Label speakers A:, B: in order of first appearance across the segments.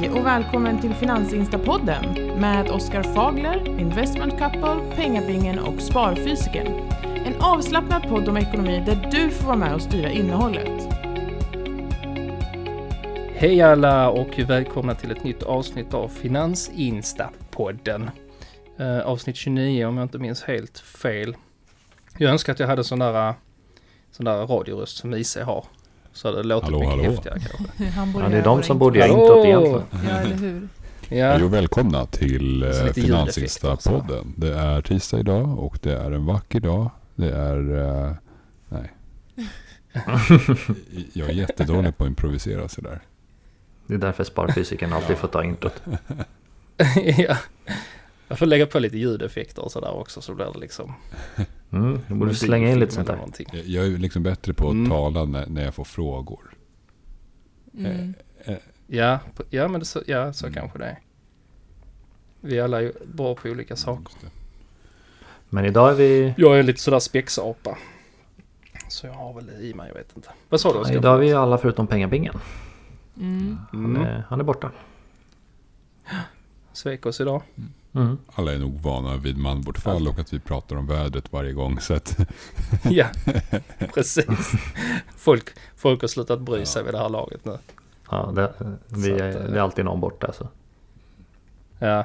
A: Hej och välkommen till Finansinstapodden med Oskar Fagler, Investment Couple, Pengabingen och Sparfysiken. En avslappnad podd om ekonomi där du får vara med och styra innehållet.
B: Hej alla och välkomna till ett nytt avsnitt av Finansinstapodden. Eh, avsnitt 29 om jag inte minns helt fel. Jag önskar att jag hade sån där, eh, sån där radioröst som IC har. Så det låter
C: Hallå,
B: mycket
C: hallå.
B: häftigare kanske.
A: Han
D: Ja, det är de som borde göra introt egentligen.
A: Ja, eller hur?
B: Ja,
C: Hej och välkomna till eh, Finansinsta-podden. Det är tisdag idag och det är en vacker dag. Det är... Eh, nej. Jag är jättedålig på att improvisera sådär.
D: Det är därför sparfysiken alltid får ta introt.
B: ja. Jag får lägga på lite ljudeffekter och sådär också så blir det liksom...
D: Mm, du borde slänga in lite sånt där.
B: någonting.
C: Jag- Jag är liksom bättre på att
B: Mm.
C: tala när, när jag får frågor.
A: Mm.
C: Eh,
B: Ja, på- ja men det, så, ja, så
C: Mm.
B: kanske det är. Vi alla är ju bra på olika saker.
D: Men idag är vi...
B: Jag är lite sådär spexapa. Så jag har väl det i mig, jag vet inte. Vad sa du Oskar?
D: Idag är vi alla förutom pengabingen.
A: Mm.
D: Han, är, han är borta.
B: Svek oss idag.
D: Mm.
C: Alla är nog vana vid manbortfall och att vi pratar om vädret varje gång. Så att,
B: ja, precis. Folk, folk har slutat bry sig vid det här laget nu.
D: Ja, det, vi
B: Så att,
D: är,
B: eh,
D: det är alltid någon borta. Så.
B: Ja.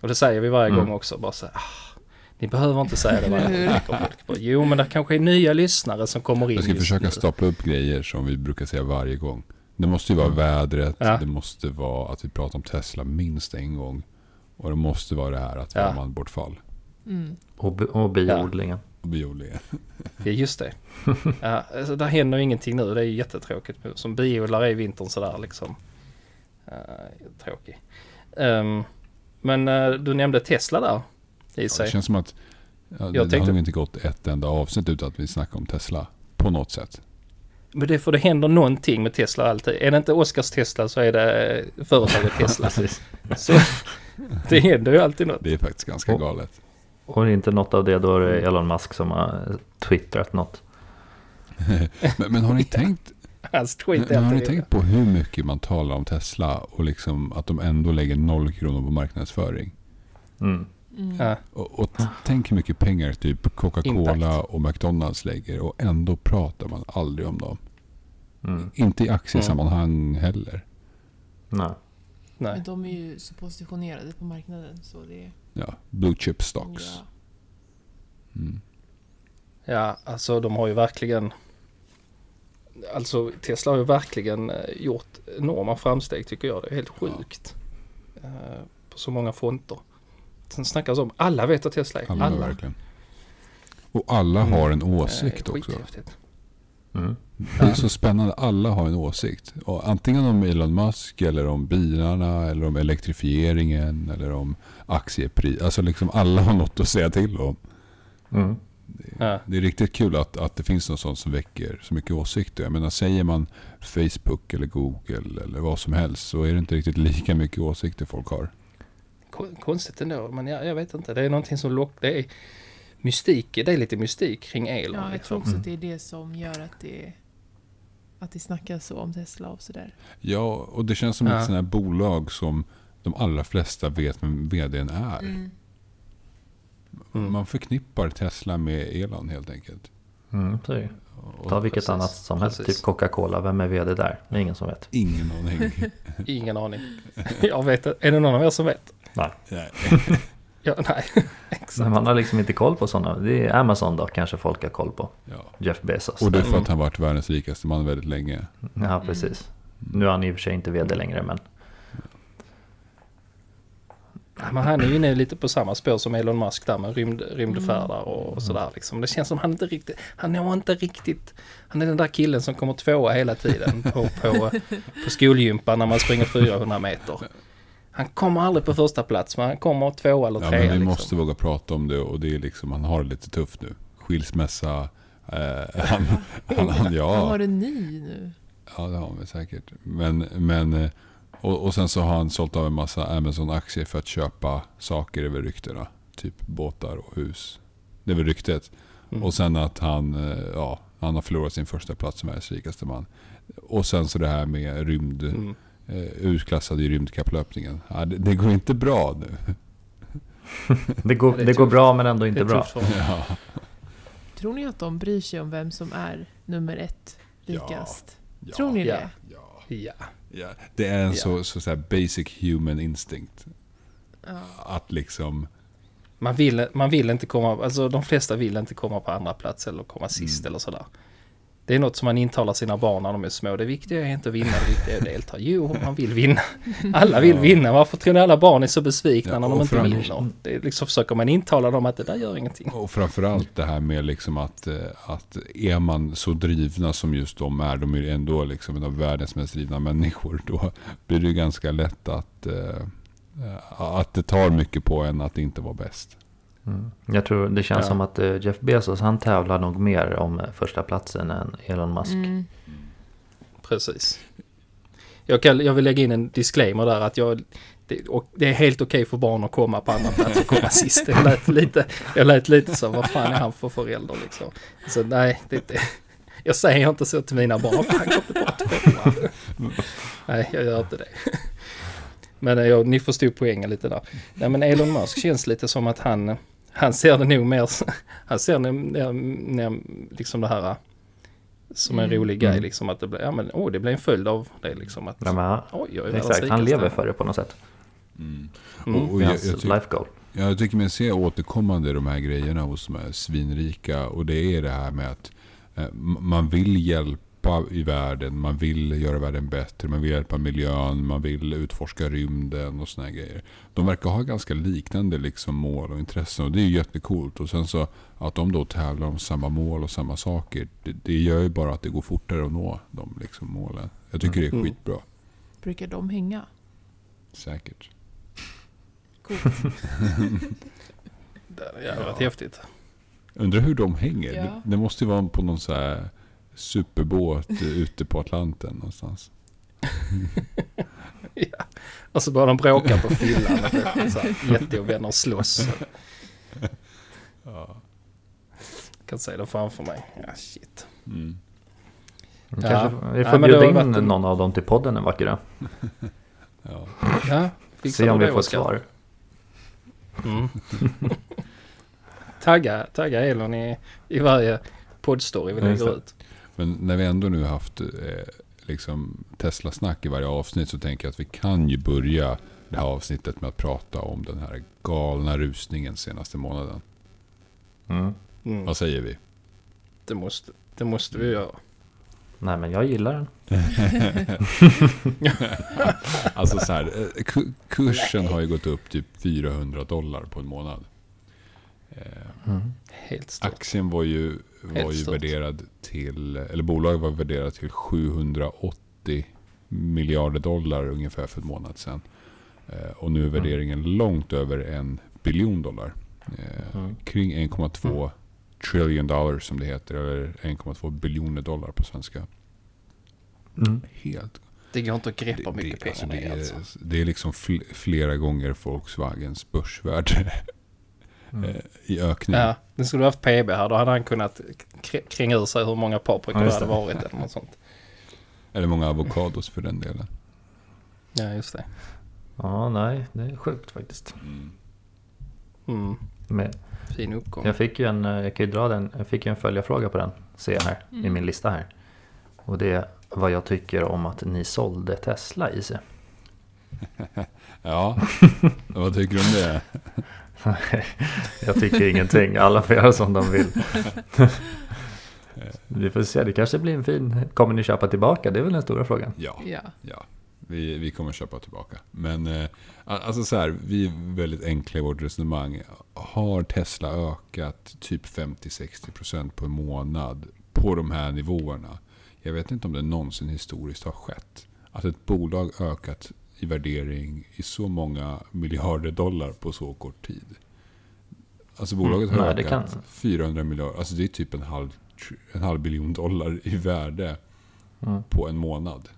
B: Och det säger vi varje
D: Mm.
B: gång också. Bara så här, ah, ni behöver inte säga det varje gång. bara, Jo, men det kanske är nya lyssnare som kommer in
C: jag ska försöka
B: nu.
C: stapla upp grejer som vi brukar säga varje gång. Det måste ju vara vädret,
B: Ja.
C: det måste vara att vi pratar om Tesla minst en gång. Och det måste vara det här att vi
B: Ja.
C: har manbortfall.
A: Mm.
D: Och, och biodlingen.
C: Och biodlingen.
B: Ja, just det. Ja, alltså, där händer ju ingenting nu. Det är ju jättetråkigt. Som biodlare är vintern sådär liksom. Uh, tråkig. Ehm, men eh, du nämnde Tesla där. I
C: Ja,
B: sig.
C: det känns som att ja, det,
B: Jag
C: det har
B: tänkte-
C: nog inte gått ett enda avsnitt utan att vi snackar om Tesla. På något sätt.
B: Men det är för det händer någonting med Tesla alltid. Är det inte Oscars Tesla så är det eh, företaget Tesla. Så det händer ju alltid något.
C: Det är faktiskt ganska
D: Och-
C: galet.
D: Och inte något av det då är det Elon Musk som har twittrat något.
C: Men, men har ni tänkt
B: Hans tweet är
C: Men har ni tänkt på hur mycket man talar om Tesla och liksom att de ändå lägger noll kronor på marknadsföring?
D: Mm.
A: Mm.
C: Och, och tänk hur mycket pengar typ Coca-Cola och McDonalds lägger och ändå pratar man aldrig om dem.
D: Mm.
C: Inte i aktiesammanhang heller.
D: Nej.
B: Nej.
A: Men de är ju så positionerade på marknaden så det...
C: Ja, blue chip stocks.
A: Ja.
C: Mm.
B: Ja, alltså de har ju verkligen... Alltså Tesla har ju verkligen eh, gjort enorma framsteg tycker jag. Det är helt sjukt. Eh, På så många fronter. Sen snackas om, alla vet att Tesla är.
C: Alla,
B: Alla.
C: verkligen. Och alla har en
B: Eh,
C: åsikt också.
B: skithäftigt.
D: Mm.
C: Det är så spännande. Alla har en åsikt. Och antingen om Elon Musk eller om bilarna eller om elektrifieringen eller om aktiepris. Alltså liksom alla har något att säga till om.
D: Mm.
B: Ja.
C: Det är riktigt kul att, att det finns något sånt som väcker så mycket åsikter. Jag menar, säger man Facebook eller Google eller vad som helst så är det inte riktigt lika mycket åsikter folk har.
B: Kon- Konstigt ändå, men jag, jag vet inte. Det är någonting som lockar. Mystik. Det är lite mystik kring Elon.
A: ja, jag
B: liksom.
A: tror också
D: Mm.
A: att det är det som gör att det... Att det snackas så om Tesla och sådär.
C: Ja, och det känns som
B: Ja.
C: ett sånt här bolag som de allra flesta vet vem vdn är.
A: Mm.
B: Mm.
C: Man förknippar Tesla med Elon helt enkelt.
D: Mm. Det. Ta vilket
B: precis,
D: annat som helst.
B: precis.
D: Typ Coca-Cola. Vem är vd där? Det är ingen som vet.
C: ingen aning.
B: Ingen aning. Jag vet. Är det någon av er som vet?
D: Nej.
C: Nej.
B: Ja, nej. Exakt.
D: Men man har liksom inte koll på sådana. Det är Amazon då kanske folk har koll på.
C: Ja.
D: Jeff Bezos.
C: Och det är för
B: Mm.
C: att han varit världens rikaste man väldigt länge.
D: Ja, precis. Nu är han i och för sig inte vd längre, men
B: men han är ju inne lite på samma spår som Elon Musk där med rymd, rymdfärdar och sådär liksom. Det känns som han inte riktigt, han når inte riktigt, han är den där killen som kommer tvåa hela tiden på, på, på skolgympan när man springer 400 meter. Han kommer aldrig på första plats men han kommer tvåa eller
C: Ja, men vi
B: liksom.
C: måste våga prata om det och det är liksom, han har det lite tufft nu. Skilsmässa, eh, han, han, han,
A: Han
C: ja,
A: har en ny nu.
C: ja det har han väl säkert. Men, men eh, och, och sen så har han sålt av en massa Amazon-aktier för att köpa saker över ryktena. Typ båtar och hus. Det är väl ryktet.
B: Mm.
C: Och sen att han, eh, ja, han har förlorat sin första plats som världens rikaste man. Och sen så det här med rymd,
B: Mm.
C: Eh, utklassad i rymdkapplöpningen. Ja, det, det går inte bra nu.
D: Det går,
B: det
D: går bra men ändå inte bra.
C: Ja,
A: Tror ni att de bryr sig om vem som är nummer ett rikast?
C: ja,
A: Tror ni det?
C: Ja,
B: Ja.
C: ja. Det är en
B: Ja.
C: så, så, så här basic human instinct.
A: Ja.
C: Att liksom...
B: Man vill, man vill inte komma, alltså de flesta vill inte komma på andra plats eller komma sist
C: Mm.
B: eller sådär. Det är något som man intalar sina barn när de är små. Det viktiga är inte att vinna, det viktiga är att delta. Jo, man vill vinna. Alla vill vinna. Varför tror ni alla barn är så besvikna
C: Ja,
B: när de inte vinner? Det är liksom försöker man intala dem att det där gör ingenting.
C: Och framförallt det här med liksom att, eh, att är man så drivna som just de är, de är ändå liksom en av världens mest drivna människor, då blir det ganska lätt att, eh, att det tar mycket på en att inte vara bäst.
D: Mm. Jag tror det känns
B: Ja.
D: som att eh, Jeff Bezos han tävlar nog mer om eh, första platsen än Elon Musk.
A: Mm.
B: Precis. Jag, kan, jag vill lägga in en disclaimer där att jag, det, och det är helt okej för barn att komma på andra plats och komma sist. Jag lät lite, jag lät lite så, vad fan är han för förälder liksom? Så nej, det, det, jag säger inte så till mina barn, fan kom. Nej, jag gör inte det. Men eh, jag, ni förstod poängen lite där. Nej men Elon Musk känns lite som att han, han ser det nog mer, han ser det mer, mer liksom det här som en
A: Mm.
B: rolig grej
D: Mm.
B: liksom att det blir, ja men åh det blir en följd av det liksom att
D: Ja, men han,
B: oj
D: exakt, han lever för det på något sätt.
B: Mm.
C: Och, och
D: Det är
C: jag, jag, tyck,
D: life goal.
C: ja, jag tycker mig se återkommande de här grejerna hos de här svinrika. Och det är det här med att eh, man vill hjälpa i världen, man vill göra världen bättre, man vill hjälpa miljön, man vill utforska rymden och såna här grejer. De verkar ha ganska liknande liksom mål och intressen och det är ju jättecoolt. Och sen så att de då tävlar om samma mål och samma saker, det, det gör ju bara att det går fortare att nå de liksom målen. Jag tycker det är
B: Mm.
C: skitbra.
A: Brukar de hänga?
C: Säkert.
A: Coolt.
B: Det hade varit häftigt.
C: Undrar hur de hänger.
A: Ja.
C: Det, det måste ju vara på någon så här superbåt ute på Atlanten någonstans.
B: ja. Och så börjar de bråka på fyllan. Jätteovänner slåss.
C: Ja.
B: Jag kan se det framför mig. Ja shit.
C: Mm.
B: Ja.
D: Kanske, vi
B: Ja,
D: får
B: det
D: bjuda in
B: varit en-
D: någon av dem till podden en vacker dag.
C: Ja.
B: Ja,
D: Se om vi får
B: Oskar?
D: svar.
B: Mm. tagga, tagga Elon i, i varje poddstory vi
D: Ja,
B: lägger ut.
C: Men när vi ändå nu haft eh, liksom Tesla-snack i varje avsnitt så tänker jag att vi kan ju börja det här avsnittet med att prata om den här galna rusningen senaste månaden.
D: Mm.
B: Mm.
C: Vad säger vi?
B: Det, måste, det måste vi göra.
D: Nej men jag gillar den.
C: Alltså så här, eh, ku- kursen har ju gått upp typ 400 dollar på en månad. Eh,
D: Mm.
B: Helt stort.
C: Aktien var ju, var
B: Helt
C: ju
B: stort.
C: värderad till, eller bolaget var värderat till 780 miljarder dollar ungefär för en månad sedan. Eh, och nu är värderingen långt över en biljon dollar. Eh,
D: Mm.
C: Kring 1,2 trillion dollar som det heter, eller 1,2 biljoner dollar på svenska.
D: Mm.
C: Helt
B: Det går inte att greppa hur mycket
C: det, alltså,
B: pengar
C: det,
B: det är
C: är,
B: alltså.
C: det är liksom fl- flera gånger Volkswagens börsvärde
D: Mm.
C: eh, i ökning.
B: Ja, det skulle haft PB här. Då hade han kunnat kr- kränga ur sig hur många paprikor
D: Ja,
B: det hade
D: det.
B: varit eller något sånt.
C: Eller många avokados för den delen.
B: Ja, just det.
D: Ja, nej, det är sjukt faktiskt.
B: Mm.
D: Men
B: Fin uppgång.
D: jag fick ju en, eh, jag kan ju dra den, jag fick ju en följarfråga på den, ser jag här i
A: Mm.
D: min lista här. Och det är vad jag tycker om att ni sålde Tesla i sig.
C: Ja, vad tycker du om det?
D: jag tycker ingenting, alla får göra som de vill. Vi får se, det kanske blir en fin... Kommer ni köpa tillbaka? Det är väl den stora frågan.
C: Ja,
A: Ja.
C: ja. Vi, vi kommer köpa tillbaka. Men eh, alltså så här, vi är väldigt enkla i vårt resonemang. Har Tesla ökat typ 50-60% på en månad på de här nivåerna? Jag vet inte om det någonsin historiskt har skett. Att ett bolag ökat i värdering i så många miljarder dollar på så kort tid. Alltså bolaget
D: Mm,
C: har
D: nej,
C: ökat
D: kan-
C: 400 miljarder. Alltså det är typ en halv, en halv biljon dollar i värde
D: Mm.
C: på en månad.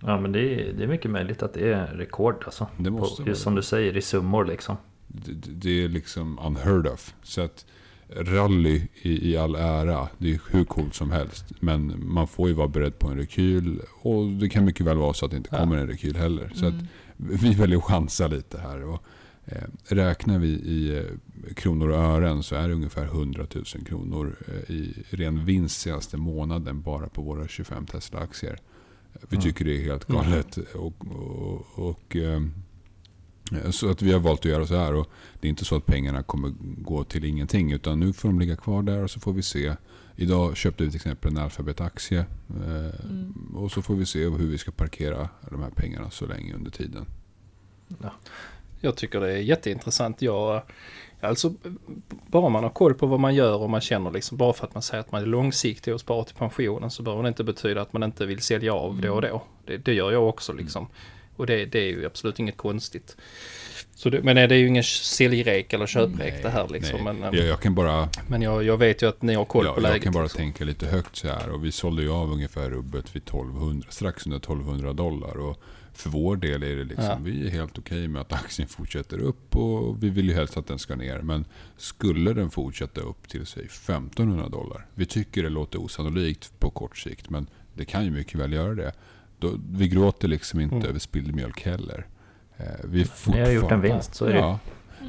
D: Ja men det är, det är mycket möjligt att det är rekord alltså.
C: Det måste
D: på, just som du säger i summor liksom.
C: det, det är liksom unheard of. Så att rally i, i all ära, det är hur coolt som helst. Men man får ju vara beredd på en rekyl och det kan mycket väl vara så att det inte kommer en rekyl heller. Så att
A: Mm.
C: vi väljer att chansa lite här. Och, eh, räknar vi i eh, kronor och ören så är det ungefär 100 000 kronor eh, i ren vinst senaste månaden bara på våra 25 Tesla-aktier. Vi
D: Mm.
C: tycker det är helt
B: Mm.
C: galet. Och, och, och, ehm, så att vi har valt att göra så här. Och det är inte så att pengarna kommer gå till ingenting. Utan nu får de ligga kvar där och så får vi se. Idag köpte vi till exempel en Alphabet-aktie. eh,
A: Mm.
C: Och så får vi se hur vi ska parkera de här pengarna så länge under tiden.
B: Jag tycker det är jätteintressant. Jag, alltså, bara man har koll på vad man gör och man känner liksom, bara för att man säger att man är långsiktig och sparar till pensionen så behöver det inte betyda att man inte vill sälja av då och då. Det, det gör jag också liksom. Och det, det är ju absolut inget konstigt. Så det, men det är ju ingen säljrek eller köprek det här liksom.
C: nej.
B: Men,
C: Jag, jag kan bara,
B: men jag, jag vet ju att ni har koll
C: jag,
B: på
C: jag
B: läget.
C: kan bara
B: liksom.
C: tänka lite högt så här. Och vi sålde ju av ungefär rubbet vid 1200, strax under 1200 dollar. Och för vår del är det liksom,
B: Ja.
C: vi är helt okej med att aktien fortsätter upp. Och vi vill ju helst att den ska ner. Men skulle den fortsätta upp till sig 1500 dollar. Vi tycker det låter osannolikt på kort sikt. Men det kan ju mycket väl göra det. Då, vi gråter liksom inte
B: Mm.
C: över spilld mjölk heller. Eh, vi
D: Ni har gjort en vinst, så är det
C: Ja,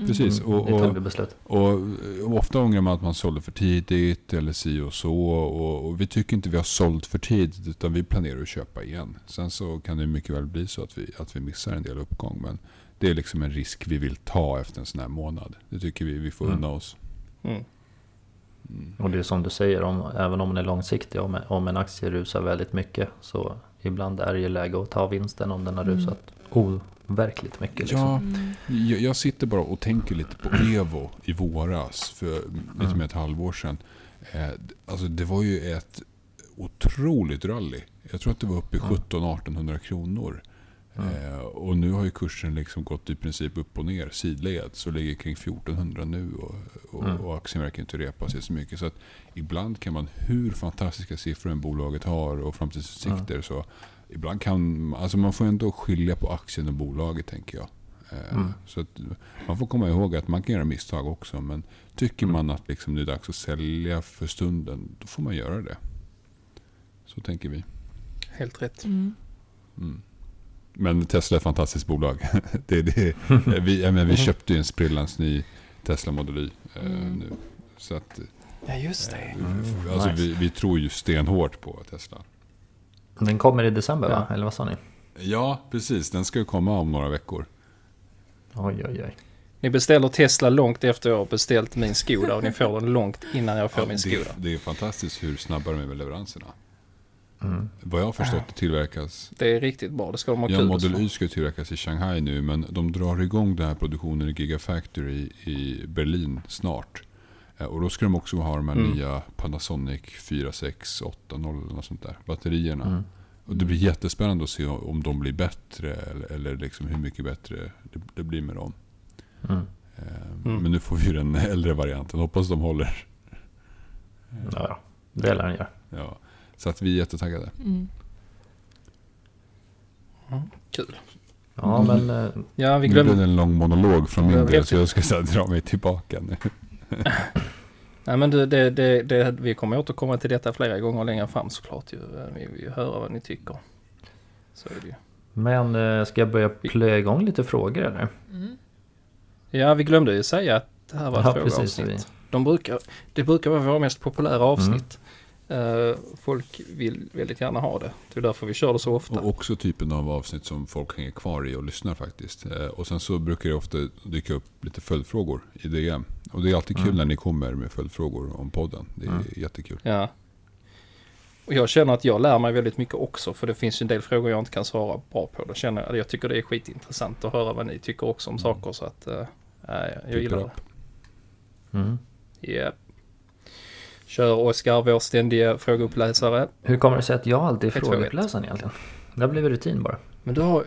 C: precis.
D: Mm,
C: Och, och,
D: vi beslut.
C: och eh, ofta ångrar man att man sålde för tidigt eller si och så. Och, och vi tycker inte vi har sålt för tidigt utan vi planerar att köpa igen. Sen så kan det mycket väl bli så att vi, att vi missar en del uppgång. Men det är liksom en risk vi vill ta efter en sån här månad. Det tycker vi vi får
D: Mm.
C: unna oss.
B: Mm.
C: Mm.
D: Och det är som du säger, om, även om den är långsiktig, om, om en aktie rusar väldigt mycket så ibland är det ju läge att ta vinsten om den har
A: Mm.
D: rusat overkligt mycket. Liksom.
C: Ja,
A: Mm.
C: jag, jag sitter bara och tänker lite på Evo i våras för lite
D: Mm.
C: mer ett halvår sedan. Eh, alltså det var ju ett otroligt rally. Jag tror att det var uppe i
D: Mm.
C: 1700-1800 kronor.
D: Mm.
C: Eh, och nu har ju kursen liksom gått i princip upp och ner sidleds och ligger kring 1400 nu. Och, och,
D: Mm.
C: och aktien verkar inte repa sig så mycket. Så att ibland kan man, hur fantastiska siffror en bolaget har och framtidsutsikter,
D: Mm.
C: så ibland kan alltså man får ändå skilja på aktien och bolaget tänker jag. Eh,
D: Mm.
C: Så att man får komma ihåg att man kan göra misstag också. Men tycker
D: Mm.
C: man att liksom det är dags att sälja för stunden, då får man göra det. Så tänker vi.
B: Helt rätt.
A: Mm.
C: Mm. Men Tesla är ett fantastiskt bolag. det, det, vi, jag menar, vi köpte ju en sprillans ny Tesla Model Y eh,
A: Mm.
C: nu. Så att,
B: Ja just
C: eh,
B: det.
D: Mm,
C: alltså,
D: nice.
C: vi, vi tror ju stenhårt på Tesla.
D: Den kommer i december va?
B: Ja.
D: Eller vad sa ni?
C: Ja, precis. Den ska ju komma om några veckor.
D: Oj, oj, oj.
B: Ni beställer Tesla långt efter jag har beställt min Skoda och ni får den långt innan jag får
C: Ja,
B: min
C: det,
B: Skoda.
C: det är fantastiskt hur snabba de är med leveranserna.
D: Mm.
C: Vad jag har förstått det tillverkas
B: Det är riktigt bra, det ska de ha
C: Ja,
B: kul
C: Model. Y ska tillverkas i Shanghai nu, men de drar igång den här produktionen i Gigafactory i Berlin snart. Eh, Och då ska de också ha de här
B: Mm.
C: nya Panasonic 4680 eller något sånt där, batterierna.
D: Mm.
C: Och det blir jättespännande att se om de blir bättre eller, eller liksom hur mycket bättre det, det blir med dem.
D: Mm.
C: Eh,
B: Mm.
C: Men nu får vi ju den äldre varianten, hoppas de håller.
D: Ja, ja. det lär den göra.
C: Ja. Så att vi är jättetaggade.
A: Mm.
B: Kul.
D: Ja, men eh,
B: Ja, vi
C: Nu blev
B: glömde...
C: det en lång monolog från min
B: jag
C: del, så jag ska så här, dra mig tillbaka nu.
B: Nej men det, det, det, det, vi kommer återkomma till detta flera gånger längre fram såklart ju. Vi vill ju höra vad ni tycker. Så är det ju.
D: Men eh, ska jag börja plöja igång lite frågor eller?
A: Mm.
B: Ja, vi glömde ju säga att det här var ett
D: Ja,
B: frågeavsnitt.
D: precis,
B: De brukar, det brukar vara våra mest populära avsnitt. Eh, folk vill väldigt gärna ha det. Det är därför vi kör det så ofta.
C: Och också typen av avsnitt som folk hänger kvar i och lyssnar faktiskt. Eh, Och sen så brukar det ofta dyka upp lite följdfrågor i DM. Och det är alltid kul
D: Mm.
C: när ni kommer med följdfrågor om podden. Det är
D: Mm.
C: jättekul.
B: Ja. Och jag känner att jag lär mig väldigt mycket också. För det finns ju en del frågor jag inte kan svara bra på. Då känner jag, jag tycker det är skitintressant att höra vad ni tycker också om saker. Så att uh, jag gillar det.
C: upp.
D: Mm.
B: Ja. Kör Oskar, vår ständiga frågeuppläsare.
D: Hur kommer det sig att jag alltid är frågeuppläsaren egentligen? Det har blivit rutin bara.
B: Men du har...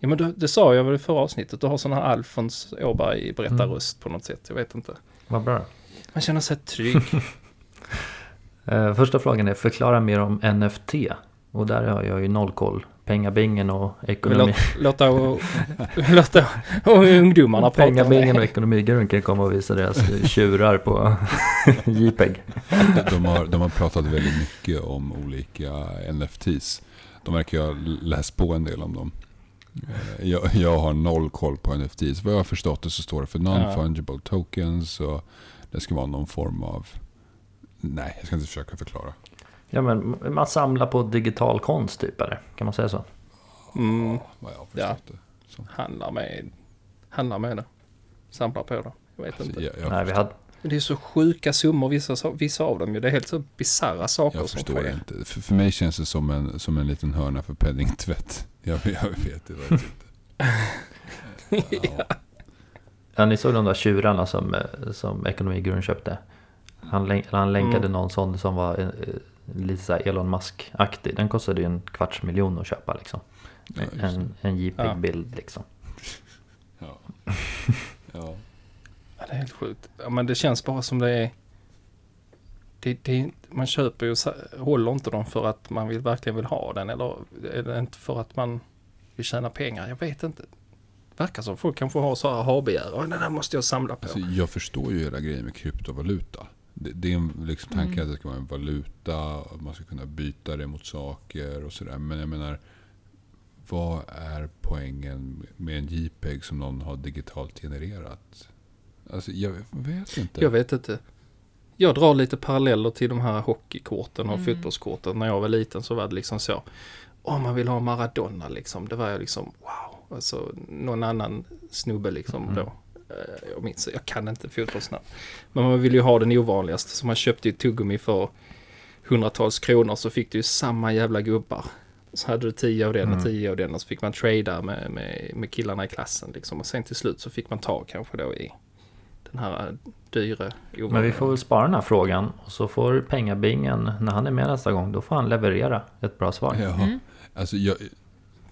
B: Ja men du, det sa jag väl i förra avsnittet. Du har sån här Alfons Åberg berättarröst på något sätt. Jag vet inte.
D: Vad bra.
B: Man känner sig trygg.
D: Eh, första frågan är förklara mer om NFT. Och där har jag ju noll koll pengabingen och ekonomi.
B: låta, låta, låta ungdomarna prata om
D: Pengabingen och ekonomigurun komma och visa deras tjurar på JPEG.
C: De har, de har pratat väldigt mycket om olika NFTs. De verkar ha läst på en del om dem. Eh, Jag, jag har noll koll på NFTs. Vad jag har förstått det så står det för non-fungible tokens. Och det ska vara någon form av... Nej, jag ska inte försöka förklara.
D: Ja men man samlar på digital konst typ eller? Kan man säga så?
B: Mm,
C: jag
B: Ja.
C: det. Så.
B: handlar med, handlar med det. Samlar på det. Jag vet
C: Alltså,
B: inte.
C: jag, jag,
D: Nej vi
C: förstår,
D: hade...
B: Det är så sjuka summor vissa, sa- vissa av dem ju. Det är helt så bisarra saker
C: jag
B: som
C: förstår
B: sker.
C: inte. För, för mig känns det som en, som en liten hörna för penningtvätt. Jag, jag vet det inte. Ja.
D: Ja, ni såg de där tjurarna som, eh, som ekonomigurun köpte? Han, län- han länkade
B: Mm.
D: någon sån som var eh, lite så här Elon Musk-aktig. Den kostade ju en kvarts miljon att köpa liksom.
C: Ja, det.
D: En, en JPEG-bild liksom.
C: Ja. Ja.
B: Ja, det är helt sjukt. Ja, men det känns bara som det är... Det, det, man köper ju, sa- håller inte dem för att man vill, verkligen vill ha den eller är det inte för att man vill tjäna pengar? Jag vet inte. Verkar som folk kanske har så här ha-begär. "Åh, Den där måste jag samla på.
C: Alltså, jag förstår ju hela grejen med kryptovaluta. Det, det är en liksom, tanke
A: Mm.
C: att det ska vara en valuta, att man ska kunna byta det mot saker och sådär. Men jag menar, vad är poängen med en JPEG som någon har digitalt genererat? Alltså, jag vet inte.
B: Jag vet inte. Jag drar lite paralleller till de här hockeykorten och
A: Mm.
B: fotbollskorten. När jag var liten så var det liksom så. Om man vill ha Maradona liksom. Det var jag liksom wow. Alltså någon annan snubbe liksom
D: Mm.
B: då. Eh, Jag minns, jag kan inte fotbollsnamn. Men man vill ju ha den ovanligaste. Så man köpte ju tuggummi för hundratals kronor så fick du ju samma jävla gubbar. Så hade du tio av den och
D: Mm.
B: tio av den och så fick man trada med, med, med killarna i klassen liksom. Och sen till slut så fick man ta kanske då i den här eh, dyre
D: Men vi får väl spara den här frågan och så får pengabingen, när han är med nästa gång, då får han leverera ett bra svar.
C: Ja,
A: Mm.
C: alltså, jag,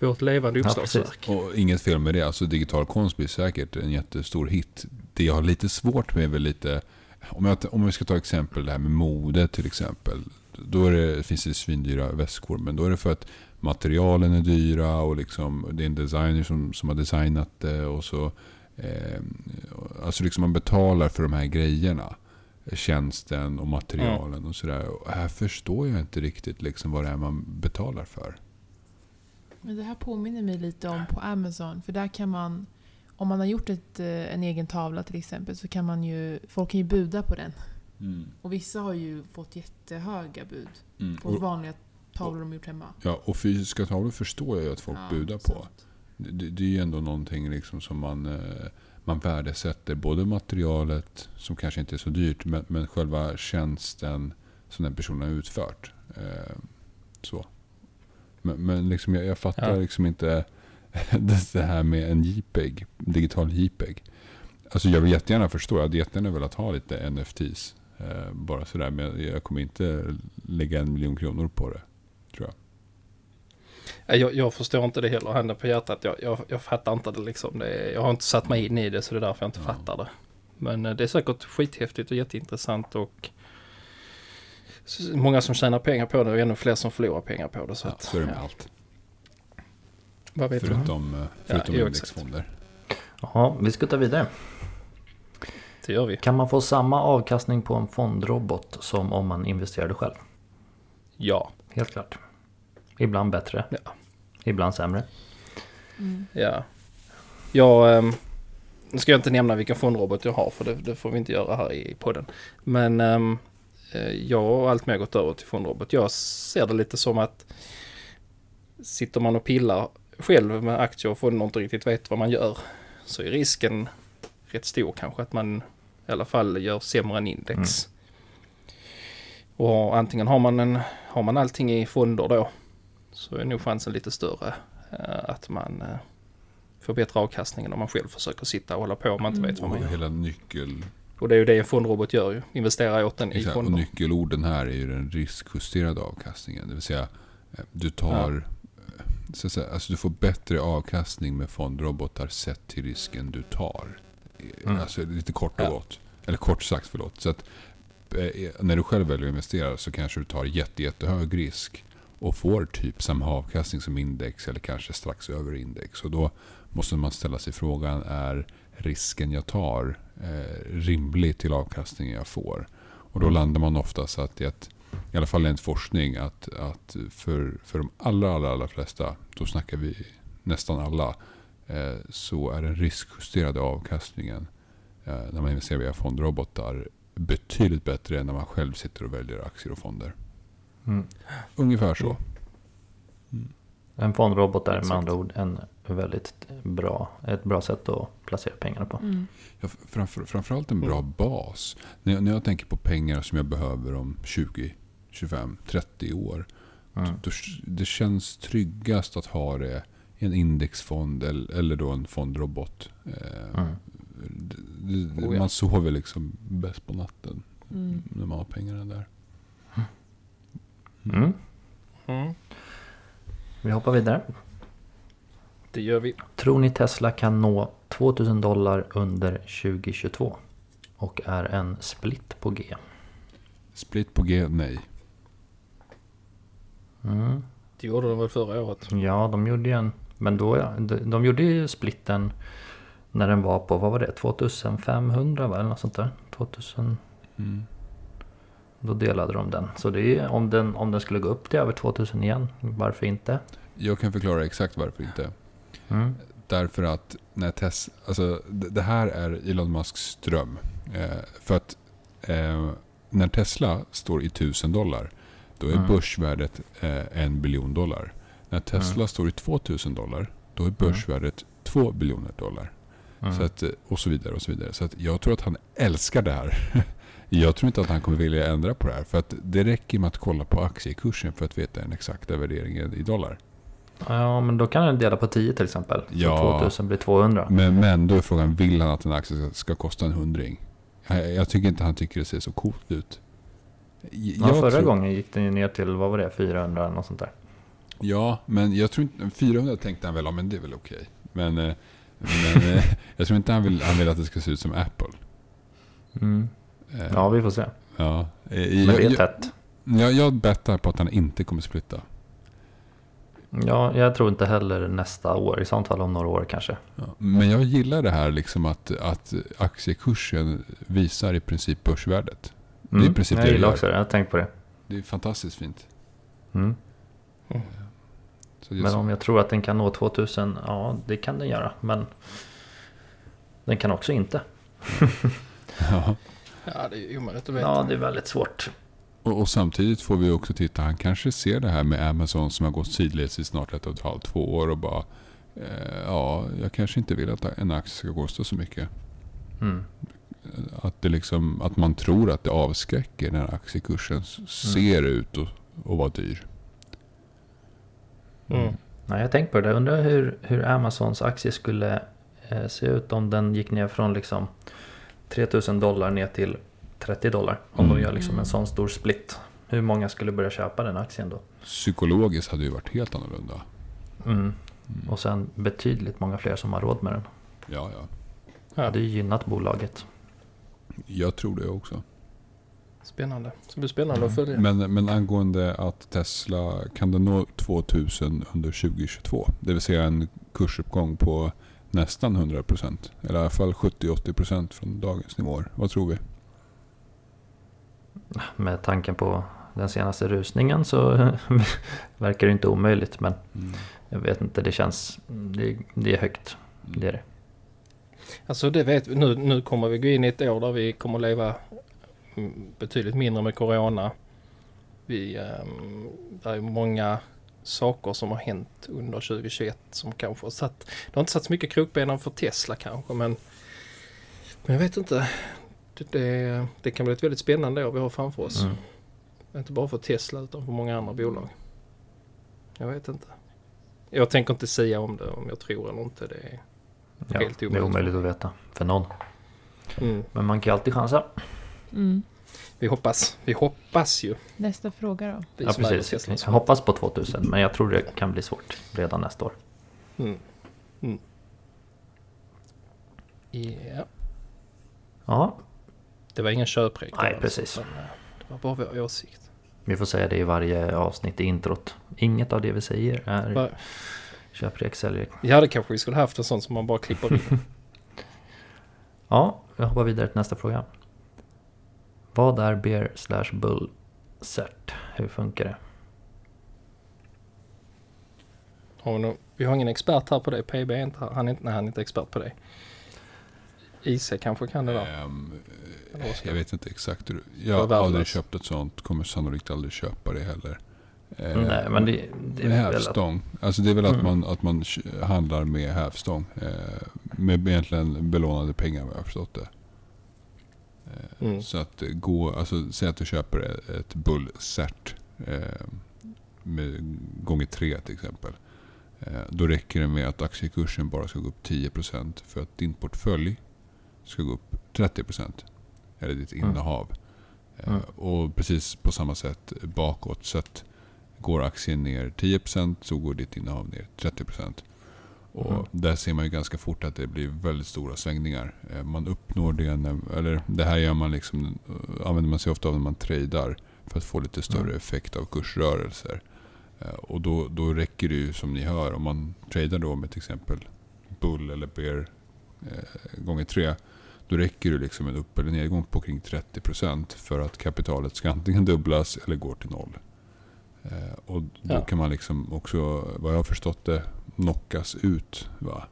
B: Vårt levande
D: Ja,
B: uppslagsverk.
C: och inget fel med det. Alltså, digital konst blir säkert en jättestor hit. Det jag har lite svårt med är väl lite... Om, jag, om vi ska ta exempel det här med mode till exempel. Då är det, finns det svindyra väskor. Men då är det för att materialen är dyra och liksom, det är en designer som, som har designat det. Och så, eh, alltså liksom man betalar för de här grejerna. Tjänsten och materialen och sådär. Och här förstår jag inte riktigt liksom vad det är man betalar för.
A: Men det här påminner mig lite om på Amazon. För där kan man, om man har gjort ett, eh, en egen tavla till exempel, så kan man ju, folk kan ju buda på den. Och vissa har ju fått jättehöga bud
C: Mm.
A: på
C: Och,
A: vanliga tavlor de gjort hemma.
C: ja, och fysiska tavlor förstår jag ju att folk
A: Ja,
C: budar på. Det, det är ju ändå någonting liksom som man, eh, man värdesätter. Både materialet, som kanske inte är så dyrt, men, men själva tjänsten som den personen har utfört. Eh, så. Men, men liksom jag, jag fattar
B: Ja.
C: liksom inte det här med en JPEG, digital JPEG. Alltså jag vill jättegärna förstå, jag hade jättegärna velat ha lite NFTs. Eh, bara sådär, men jag kommer inte lägga en miljon kronor på det. Tror jag.
B: Ja, Jag, jag förstår inte det heller, handen på hjärtat. Jag, jag, jag fattar inte det liksom. Det jag har inte satt mig in i det så det är därför jag inte
C: Ja.
B: fattar det. Men eh, det är säkert skithäftigt och jätteintressant och många som tjänar pengar på det och ännu fler som förlorar pengar på det. Så,
C: Ja,
B: att,
C: så är det med
B: ja.
C: allt.
B: Vad vet?
C: Förutom, eh, förutom
B: exakt.
C: indexfonder.
D: Ja, vi ska ta vidare.
B: Det gör vi.
D: Kan man få samma avkastning på en fondrobot som om man investerade själv?
B: Ja.
D: Helt klart. Ibland bättre.
B: Ja.
D: Ibland sämre.
A: Mm.
B: Ja. Jag, ehm, nu ska jag inte nämna vilken fondrobot jag har för det, det får vi inte göra här i podden. Men eh, jag har alltmer gått över till fondrobot. Jag ser det lite som att sitter man och pillar själv med aktier och fonder och inte riktigt vet vad man gör så är risken rätt stor kanske att man i alla fall gör sämre än index. Och antingen har man, en, har man allting i fonder då så är nog chansen lite större eh, att man eh, får bättre avkastning än om man själv försöker sitta och hålla på om man inte
A: Mm.
B: vet vad man gör.
C: hela nyckel,
B: Och det är ju det en fondrobot gör ju, investerar åt den i
C: exakt, och
B: fonder.
C: nyckelorden här är ju den riskjusterade avkastningen. Det vill säga, eh, du tar... eh, Så att säga, alltså du får bättre avkastning med fondrobotar sett till risken du tar. Eh,
D: Mm.
C: Alltså lite kort och
B: Ja.
C: gott. Eller kort sagt, förlåt. Så att, när du själv väljer att investera så kanske du tar jätte, jättehög risk. och får typ samma avkastning som index eller kanske strax över index. Och då måste man ställa sig frågan, är risken jag tar eh, rimlig till avkastningen jag får? Och då landar man oftast att, i att i alla fall enligt forskning, att, att för, för de allra, allra, allra flesta, då snackar vi nästan alla, eh, så är den riskjusterade avkastningen eh, när man investerar via fondrobotar betydligt bättre än när man själv sitter och väljer aktier och fonder.
D: Mm.
C: Ungefär så.
D: En fondrobot är med
B: Exakt.
D: andra ord en väldigt bra, ett bra sätt att placera pengarna på.
A: Mm.
C: Ja, framför, framförallt en bra bas. När jag, när jag tänker på pengar som jag behöver om 20, 25, 30 år.
D: Mm.
C: Då, det känns tryggast att ha det i en indexfond eller, eller då en fondrobot. Eh,
D: Mm.
C: det, det,
B: Oh ja.
C: Man sover liksom bäst på natten
A: Mm.
C: när man har pengarna där.
D: Vi hoppar vidare.
B: Det gör vi.
D: Tror ni Tesla kan nå 2000 dollar under 2022? Och är en split på G?
C: Split på G, nej.
D: Mm.
B: Det gjorde de väl förra året.
D: Ja, de gjorde ju en... Men då, de, de gjorde ju splitten när den var på, vad var det, 2500 va? Eller något sånt där. 2000...
C: Mm.
D: Då delade de den. Så det är, om, den, om den skulle gå upp till över 2000 igen, varför inte?
C: Jag kan förklara exakt varför inte.
D: Mm.
C: Därför att när Tesla, alltså det här är Elon Musks dröm. Eh, för att eh, när Tesla står i 1000 dollar, då är
D: Mm.
C: börsvärdet eh, en biljon dollar. När Tesla
D: Mm.
C: står i 2000 dollar, då är börsvärdet 2 biljoner dollar.
D: Mm.
C: Så att, eh, och så vidare och så vidare. Så att jag tror att han älskar det här. Jag tror inte att han kommer vilja ändra på det här. För att det räcker med att kolla på aktiekursen för att veta den exakta värderingen i dollar.
D: Ja, men då kan den dela på 10 till exempel. Så
C: Ja.
D: 2000 blir 200.
C: Men, men då är frågan, vill han att en aktie ska, kosta en hundring? Jag, jag tycker inte han tycker det ser så coolt ut.
D: Ja,
C: jag
D: förra
C: tror,
D: gången gick den ju ner till, vad var det, 400 eller något sånt där.
C: Ja, men jag tror inte... 400 tänkte han väl, ja men det är väl okej. Men, eh, men eh, jag tror inte han vill, han vill att det ska se ut som Apple.
D: Mm.
C: Eh,
D: Ja, vi får se.
C: ja. Eh,
D: Men
C: jag,
D: det är tätt.
C: jag, jag bettar på att han inte kommer splitta.
D: Ja, jag tror inte heller nästa år. I sånt fall om några år kanske.
C: Ja. Men jag gillar det här liksom att, att aktiekursen visar i princip börsvärdet. Det är i princip
D: jag
C: det det
D: gillar
C: gör.
D: också det. Jag har tänkt på det.
C: Det är fantastiskt fint.
D: Mm.
C: Det
D: Men
C: så-
D: om jag tror att den kan nå 2000, ja det kan den göra. Men den kan också inte.
C: ja.
B: Ja, det är omöjligt att veta.
D: Ja, det är väldigt svårt.
C: Och, och samtidigt får vi också titta, han kanske ser det här med Amazon som har gått sidledes i snart ett och ett halvt, två år och bara eh, Ja, jag kanske inte vill att en aktie ska kosta så mycket.
D: Mm.
C: Att, det liksom, att man tror att det avskräcker när aktiekursen s- ser ut att och vara dyr.
B: Mm.
D: Nej, jag har tänkt på det. Jag undrar hur, hur Amazons aktie skulle eh, se ut om den gick ner från liksom 3000 dollar ner till 30 dollar. Om
C: Mm.
D: de gör liksom en sån stor split. Hur många skulle börja köpa den aktien då?
C: Psykologiskt hade det ju varit helt annorlunda.
D: Mm.
C: Mm.
D: Och sen betydligt många fler som har råd med den.
C: Ja, ja.
B: Ja,
D: Det är ju gynnat bolaget.
C: Jag tror det också.
B: Spännande. Det blir spännande att följa.
C: Men, men angående att Tesla, kan den nå 2000 under 2022? Det vill säga en kursuppgång på nästan 100%. Eller i alla fall 70-80% från dagens nivåer. Vad tror vi?
D: Med tanken på den senaste rusningen så verkar det inte omöjligt. Men jag vet inte, det känns... Det, det är högt. Det är det.
B: Alltså det vet vi. Nu, nu kommer vi gå in i ett år där vi kommer leva mm, betydligt mindre med Corona. Vi, um, det är många saker som har hänt under 2021 som kanske har satt... Det har inte satt så mycket krokbenen för Tesla kanske men... Men jag vet inte. Det, det, det kan bli ett väldigt spännande år vi har framför oss.
D: Mm.
B: Inte bara för Tesla utan för många andra bolag. Jag vet inte. Jag tänker inte säga om det om jag tror eller inte. Det är...
D: Ja,
B: Helt
D: det är
B: omöjligt.
D: omöjligt att veta för någon.
B: Mm.
D: Men man kan ju alltid chansa.
A: Mm.
B: Vi hoppas. Vi hoppas ju.
A: Nästa fråga då.
B: Vi
D: Ja, precis. Jag hoppas på 2000 men jag tror det kan bli svårt redan nästa år.
B: Mm. Mm. Ja,
D: Ja,
B: det var ingen köprek.
D: Nej,
B: alltså,
D: precis.
B: eh, Det var bara vår åsikt.
D: Vi får säga det i varje avsnitt i introt. Inget av det vi säger är
B: Va?
D: köprek, säljrek.
B: Ja, det kanske vi skulle haft en sån som man bara klipper in.
D: Ja, jag hoppar vidare till nästa fråga. Vad är beer slash bull cert? Hur funkar det?
B: Har vi, vi har ingen expert här på det. PB är inte, han är inte, nej, han är inte expert på det. IC kanske kan det där.
C: Ehm,
B: ska
C: jag vet inte exakt hur... Jag har aldrig köpt ett sånt. Kommer sannolikt aldrig köpa det heller. Eh,
D: Nej, men det, det är väl att...
C: hävstång. Alltså det är väl att
D: Mm.
C: man, att man handlar med hävstång. Eh, med egentligen belånade pengar vad jag har förstått det. Eh,
B: Mm.
C: Så att gå, alltså säg att du köper ett- bullcert. Eh, med gånger tre till exempel. Eh, då räcker det med att aktiekursen bara ska gå upp 10% för att din portfölj ska gå upp 30%. Eller ditt
D: Mm.
C: innehav. Eh,
D: Mm.
C: Och precis på samma sätt bakåt. Så att går aktien ner 10% så går ditt innehav ner 30%. Och
D: Mm.
C: där ser man ju ganska fort att det blir väldigt stora svängningar. Eh, Man uppnår det, när, eller det här gör man liksom, eh, använder man sig ofta av när man tradar för att få lite större
D: Mm.
C: effekt av kursrörelser. Eh, Och då, då räcker det ju som ni hör, om man tradar då med till exempel bull eller bear eh, gånger tre. Då räcker det liksom en upp eller nedgång på kring 30% för att kapitalet ska antingen dubblas eller gå till noll. Eh, och då
B: Ja.
C: kan man liksom också, vad jag har förstått det, knockas ut. Va?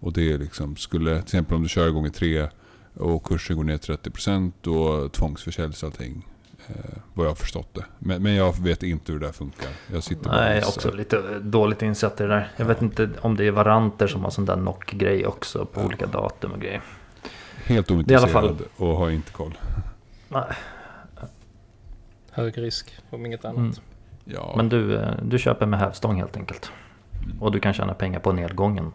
C: Och det är liksom, skulle till exempel om du kör gånger tre och kursen går ner 30% då tvångsförsäljs allting. Eh, vad jag har förstått det. Men, men jag vet inte hur det där funkar. Jag sitter bara
D: Nej,
C: gissar.
D: också lite dåligt insatt i det där. Jag vet inte om det är varanter som har sån där knock-grej också på
C: Ja.
D: olika datum och grejer.
C: Helt ointresserad och har inte koll.
D: Nej,
B: Hög risk om inget annat.
D: Mm.
C: Ja,
D: Men du, eh, du köper med hävstång helt enkelt. Och du kan tjäna pengar på nedgången.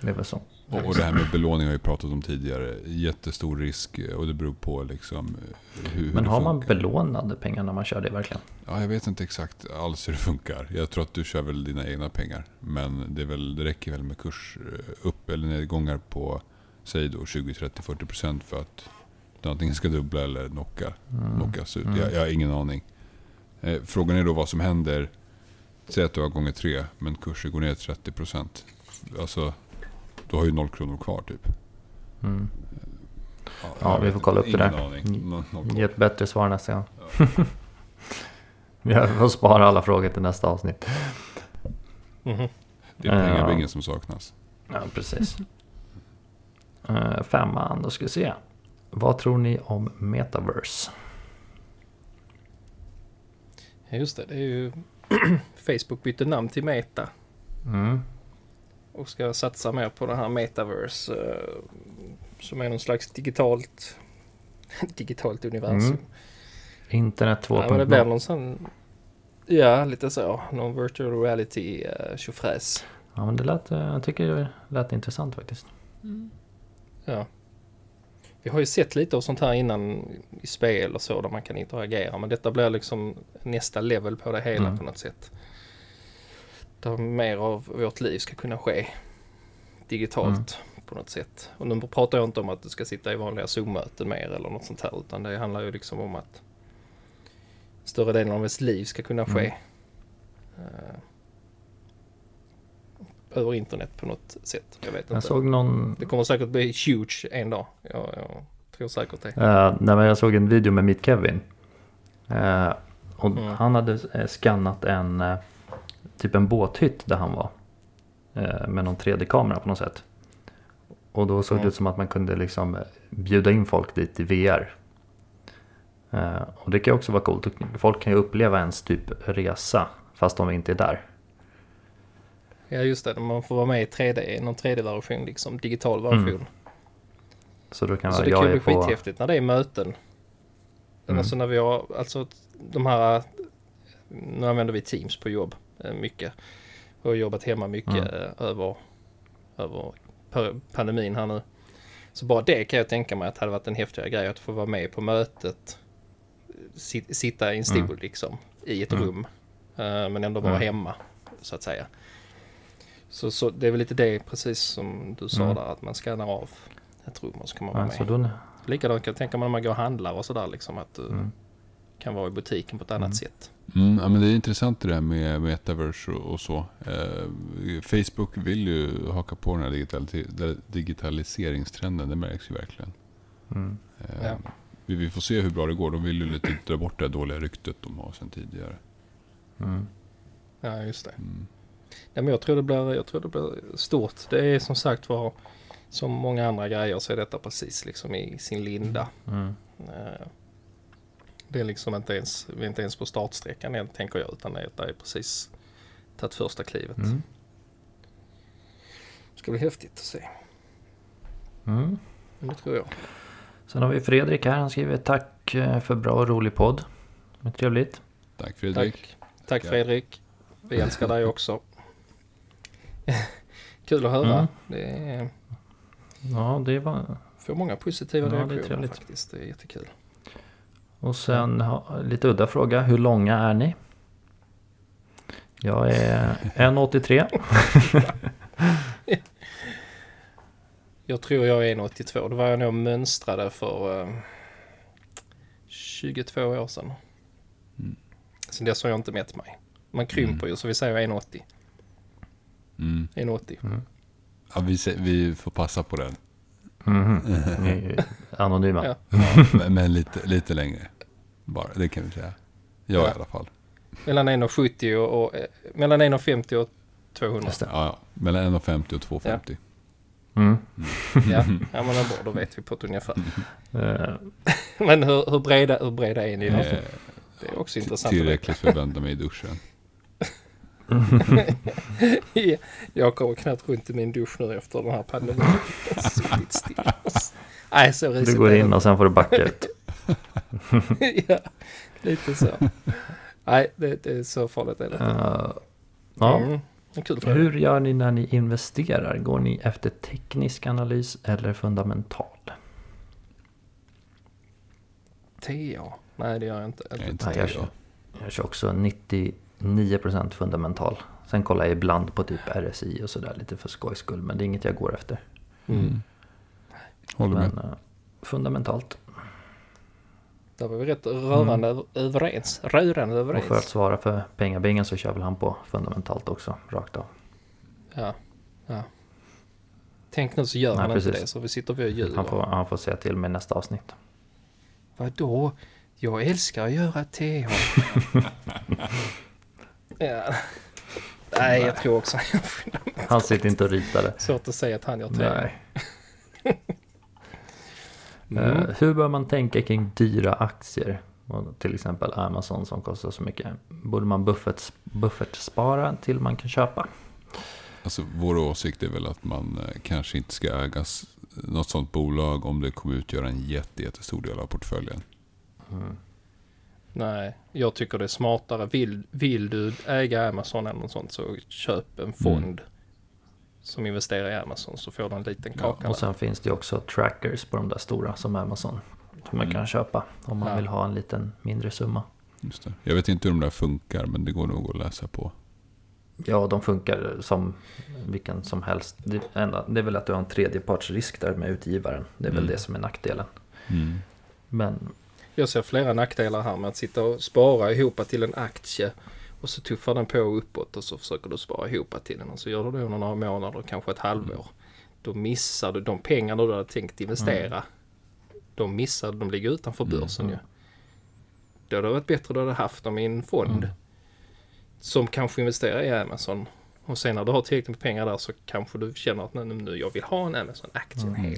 D: Det är väl så.
C: Och, det här med belåning har vi pratat om tidigare. Jättestor risk eh, och det beror på liksom eh, hur,
D: Men har man belånade pengar när man kör det verkligen?
C: Ja, jag vet inte exakt alls hur det funkar. Jag tror att du kör väl dina egna pengar. Men det, är väl, det räcker väl med kurs eh, upp eller nedgångar på säg då 20, 30, 40 procent för att du antingen ska dubbla eller knocka,
D: Mm.
C: knockas ut.
D: Mm.
C: Jag, jag har ingen aning. Frågan är då vad som händer. Säg att du har gånger tre men kursen går ner 30 procent. Alltså, du har ju noll kronor kvar typ.
D: Mm.
C: jag
D: Ja, vi får kolla upp det där. Mm.
C: Noll, noll
D: Ge ett bättre svar nästa gång.
C: Ja.
D: Vi får spara alla frågor till nästa avsnitt.
B: Mhm.
C: Det är
D: Ja.
C: pengabingen som saknas.
D: Ja, precis. Uh, femman, då ska vi se. Vad tror ni om metaverse?
B: Ja, just det. Det är ju... Facebook bytte namn till Meta.
D: Mm.
B: Och ska satsa mer på det här metaverse. eh, som är någon slags digitalt... digitalt universum.
D: Mm. Internet
B: Ja, men det blir
D: 2.0.
B: någon sån... Ja, lite så. Någon virtual reality uh, tjofräs.
D: Ja, men det lät, eh, jag tycker det lät intressant faktiskt.
A: Mm.
B: Ja. Vi har ju sett lite av sånt här innan i spel och så där man kan interagera. Men detta blir liksom nästa level på det hela
D: Mm.
B: på något sätt. Där mer av vårt liv ska kunna ske digitalt på något sätt. Och nu pratar jag inte om att du ska sitta i vanliga Zoom-möten mer eller något sånt här. Utan det handlar ju liksom om att större delen av ens liv ska kunna ske. eh, över internet på något sätt. Jag vet inte.
D: Jag såg någon...
B: Det kommer säkert bli huge en dag. Jag, jag tror säkert det.
D: Uh, nej, men jag såg en video med Mitt Kevin. Eh, och
B: Mm.
D: han hade eh, skannat en typ en båthytt där han var. med någon 3D-kamera på något sätt. Och då såg det
B: Mm.
D: ut som att man kunde liksom bjuda in folk dit i VR. Och det kan också vara coolt. Folk kan ju uppleva ens typ resa fast de inte är där.
B: Ja just det, man får vara med i 3D, någon 3D-version liksom, digital version.
D: Mm. Så då kan
B: Så det kan bli
D: på...
B: skithäftigt när det är möten.
D: Mm.
B: Alltså när vi har, alltså de här, nu använder vi Teams på jobb eh, mycket. Och har jobbat hemma mycket
D: Mm.
B: eh, över, över pa- pandemin här nu. Så bara det kan jag tänka mig att hade varit en häftigare grej att få vara med på mötet. Sit, sitta i en stol
D: Mm.
B: liksom i ett
D: Mm.
B: rum. eh, Men ändå vara
D: Mm.
B: hemma så att säga. Så, så det är väl lite det precis som du sa
D: Mm.
B: där att man skannar av ett rum och så kan man vara
D: Ja,
B: med.
D: då,
B: Likadant kan jag tänka mig när man går och handlar och sådär liksom att du
D: mm.
B: kan vara i butiken på ett annat
D: Mm.
B: sätt.
C: Mm, ja, men det är intressant det där med metaverse och, och så. Eh, Facebook vill ju haka på den här digitali- digitaliseringstrenden. Det märks ju verkligen.
D: Mm.
C: Eh,
B: Ja.
C: vi, vi får se hur bra det går. De vill ju lite dra bort det dåliga ryktet de har sedan tidigare.
D: Mm.
B: Ja, just det.
C: Mm.
B: Ja, men jag, tror det blir, jag tror det blir stort. Det är som sagt var, som många andra grejer så är detta precis liksom i sin linda.
D: Mm.
B: Eh, Det är liksom inte ens, vi är inte ens på startsträckan än tänker jag, utan det är precis tagit första klivet.
D: Mm.
B: Det ska bli häftigt att se.
D: Mm.
B: Men det tror jag.
D: Sen har vi Fredrik här. Han skriver tack eh, för bra och rolig podd. Det är trevligt.
C: Tack Fredrik.
B: Tack. Tack. Fredrik. Vi älskar dig också. Kul att höra.
D: Mm.
B: Det är,
D: Ja, det var...
B: får många positiva
D: Ja, det är
B: reaktioner faktiskt. Det är jättekul.
D: Och sen lite udda fråga. Hur långa är ni? Jag är 1,83.
B: Jag tror jag är 1,82. Det var jag nog mönstrade för eh, 22 år sedan.
C: Mm.
B: Sen dess har jag inte mätt mig. Man krymper ju så vi säger 1,80.
C: Mm.
B: 1,80.
C: Ja, vi, se- vi får passa på den.
D: Är Anonyma.
B: Ja.
C: Men, men lite, lite längre. Bara, det kan vi säga. Jag
B: Ja.
C: i alla fall.
B: Mellan 1,70 och, och eh, mellan 1,50 och 200.
D: Just det.
C: Ja, ja. Mellan 1,50 och 2,50.
D: Mm.
B: Ja, ja men bra, då vet vi på ett ungefär.
D: Eh,
B: Men hur, hur, breda, hur breda är ni då?
C: Eh,
B: Det är också intressant
C: tillräckligt för att vända mig i duschen.
B: Ja, Jag kommer knappt runt i min dusch nu efter den här pandemin. Suttit still. Nej, så risigt
D: du går
B: är
D: in och sen får du backa ut.
B: Ja, lite så. Nej, det, det är så farligt är det.
D: Eh, ja.
B: Mm.
D: Hur gör ni när ni investerar? Går ni efter teknisk analys eller fundamental?
B: TA? Nej, det gör jag inte.
C: Jag är inte
D: Nej, jag, jag kör också 99% fundamental. Sen kollar jag ibland på typ RSI och sådär lite för skojs skull. Men det är inget jag går efter.
B: Mm.
C: Håller med.
D: Men eh, fundamentalt.
B: Där var vi rätt rörande över- överens. Rörande
D: Mm. Och för att
B: överens.
D: svara för pengabingen så kör väl han på fundamentalt också, rakt av.
B: Ja, ja. Tänk nu så gör
D: Nej,
B: han inte
D: precis.
B: det, så vi sitter vi och ljuger.
D: Han får, han får säga till med nästa avsnitt.
B: Vadå? Jag älskar att göra TH. ja. Nej, jag tror också han gör.
D: Han sitter inte och ritar det.
B: Svårt att säga att han gör.
D: Nej.
B: Mm.
D: Eh, hur bör man tänka kring dyra aktier? Och Till exempel Amazon som kostar så mycket. Borde man buffert, buffertspara till man kan köpa?
C: Alltså, vår åsikt är väl att man eh, kanske inte ska äga något sånt bolag om det kommer utgöra en jätte, jättestor del av portföljen.
D: Mm.
B: Nej, jag tycker det är smartare. Vill, vill du äga Amazon eller något sånt så köp en fond som investerar i Amazon så får du en liten
C: Ja,
B: kaka.
D: Och
B: där.
D: sen finns det också trackers på de där stora som Amazon. Som man
C: Mm.
D: kan köpa om man
B: Ja.
D: vill ha en liten mindre summa.
C: Just det. Jag vet inte hur de där funkar, men det går nog att läsa på.
D: Ja, de funkar som vilken som helst. Det, enda, det är väl att du har en tredjepartsrisk där med utgivaren. Det är väl
C: Mm.
D: det som är nackdelen.
C: Mm.
D: Men
B: Jag ser flera nackdelar här med att sitta och spara ihop till en aktie och så tuffar den på uppåt och så försöker du spara ihop till den och så gör du det under några månader, kanske ett halvår. Då missar du de pengarna du hade tänkt investera. De missar, de ligger utanför
C: Mm.
B: börsen ju. Då hade det varit bättre du hade haft dem i en fond.
C: Mm.
B: Som kanske investerar i Amazon. Och sen när du har tillräckligt med pengar där så kanske du känner att nej, nu jag vill ha en Amazon-aktie
D: Mm.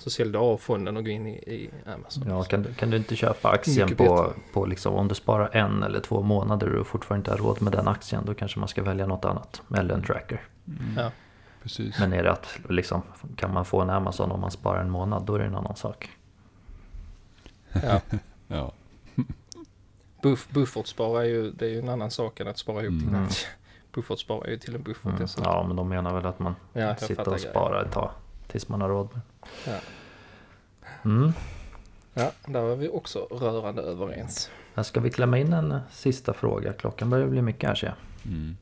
B: Så säljer du av fonden och går in i, i Amazon.
D: ja, kan, du- kan du inte köpa aktien på, på liksom, om du sparar en eller två månader och fortfarande inte har råd med den aktien, då kanske man ska välja något annat. Eller en tracker.
B: Ja.
C: Precis.
D: Men är det att liksom, kan man få en Amazon om man sparar en månad, då är det en annan sak.
B: Ja.
C: Ja.
B: Buff, buffertspara är ju, det är ju en annan sak än att spara ihop till en
D: Mm.
B: aktie. Buffertspara är ju till en buffert.
D: Mm. Ja, men de menar väl att man
B: ja,
D: sitter och sparar ett tag tills man har råd med
B: Ja.
D: mm.
B: Ja, där var vi också rörande överens.
D: Här ska vi klämma in en sista fråga. Klockan börjar bli mycket här ser jag.
C: Mm.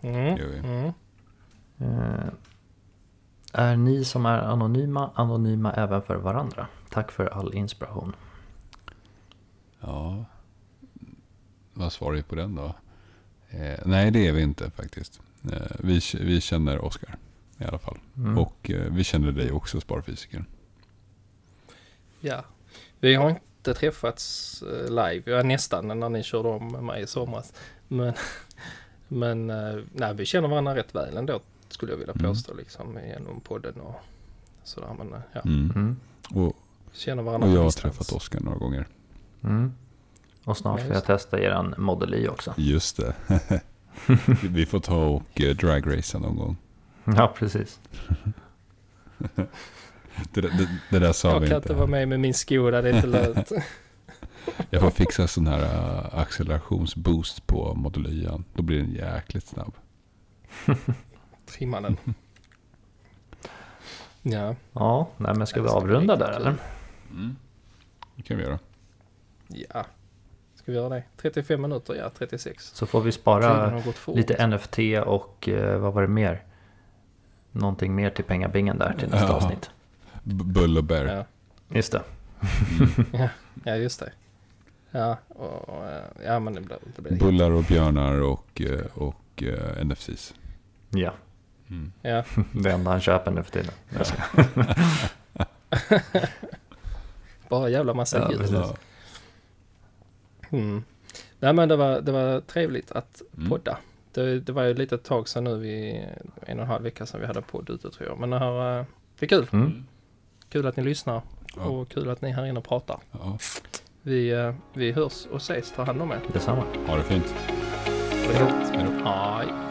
B: Mm. Mm.
D: Eh, är ni som är anonyma anonyma även för varandra? Tack för all inspiration.
C: Ja, vad svarar vi på den då? Eh, nej, det är vi inte faktiskt. Eh, vi, vi känner Oskar i alla fall.
D: Mm.
C: Och eh, vi känner dig också, Sparfysiker.
B: Ja, vi har inte träffats eh, live. Ja, nästan när ni körde om mig i somras. Men, men eh, nej, vi känner varandra rätt väl ändå skulle jag vilja
C: Mm.
B: påstå liksom genom podden och sådär. Men eh, ja,
C: Mm.
D: Mm.
C: Och,
B: känner varandra
C: och jag har
B: distans.
C: träffat Oskar några gånger.
D: Mm. Och snart får jag testa eran Model Y också.
C: Just det. vi får ta och dragracea någon gång.
D: Ja, precis.
C: Det, det, det där sa
B: Jag
C: vi
B: kan
C: inte.
B: inte vara med med min Skoda, det är inte lönt.
C: Jag får fixa sån här uh, accelerationsboost på Model Y. Då blir den jäkligt snabb.
B: Trimma den. Ja,
D: Ja, nej, men ska vi avrunda där eller?
C: Mm. Det kan vi göra.
B: ja. Ska vi göra det? 35 minuter, ja 36.
D: Så får vi spara lite NFT och eh, vad var det mer? Någonting mer till pengabingen där till nästa
C: Ja.
D: avsnitt.
C: Bull och bär.
B: Ja,
D: Just det.
C: Mm.
B: ja, just det. Ja, och, eh, ja men det blir, det blir
C: Bullar och björnar och, eh, och uh, NFCs.
D: Ja,
C: Mm.
B: Ja,
D: det enda han köper nu för tiden. Jag ska-
B: bara jävla massa
D: Ja,
B: ljud.
D: precis.
C: Ja.
B: Mm. Nej men det var, det var trevligt att
C: Mm.
B: Det, det var ju lite tag sedan nu, vi, en och en halv vecka sedan vi hade podd ute tror jag. Men det, här, eh, det är kul.
D: Mm.
B: Kul att ni lyssnar
C: Ja.
B: och kul att ni är här inne och pratar.
C: Ja.
B: Vi, eh, vi hörs och ses. Ta hand om er.
D: Detsamma.
C: Ha det fint.
B: Ha det gott.
C: Hej då.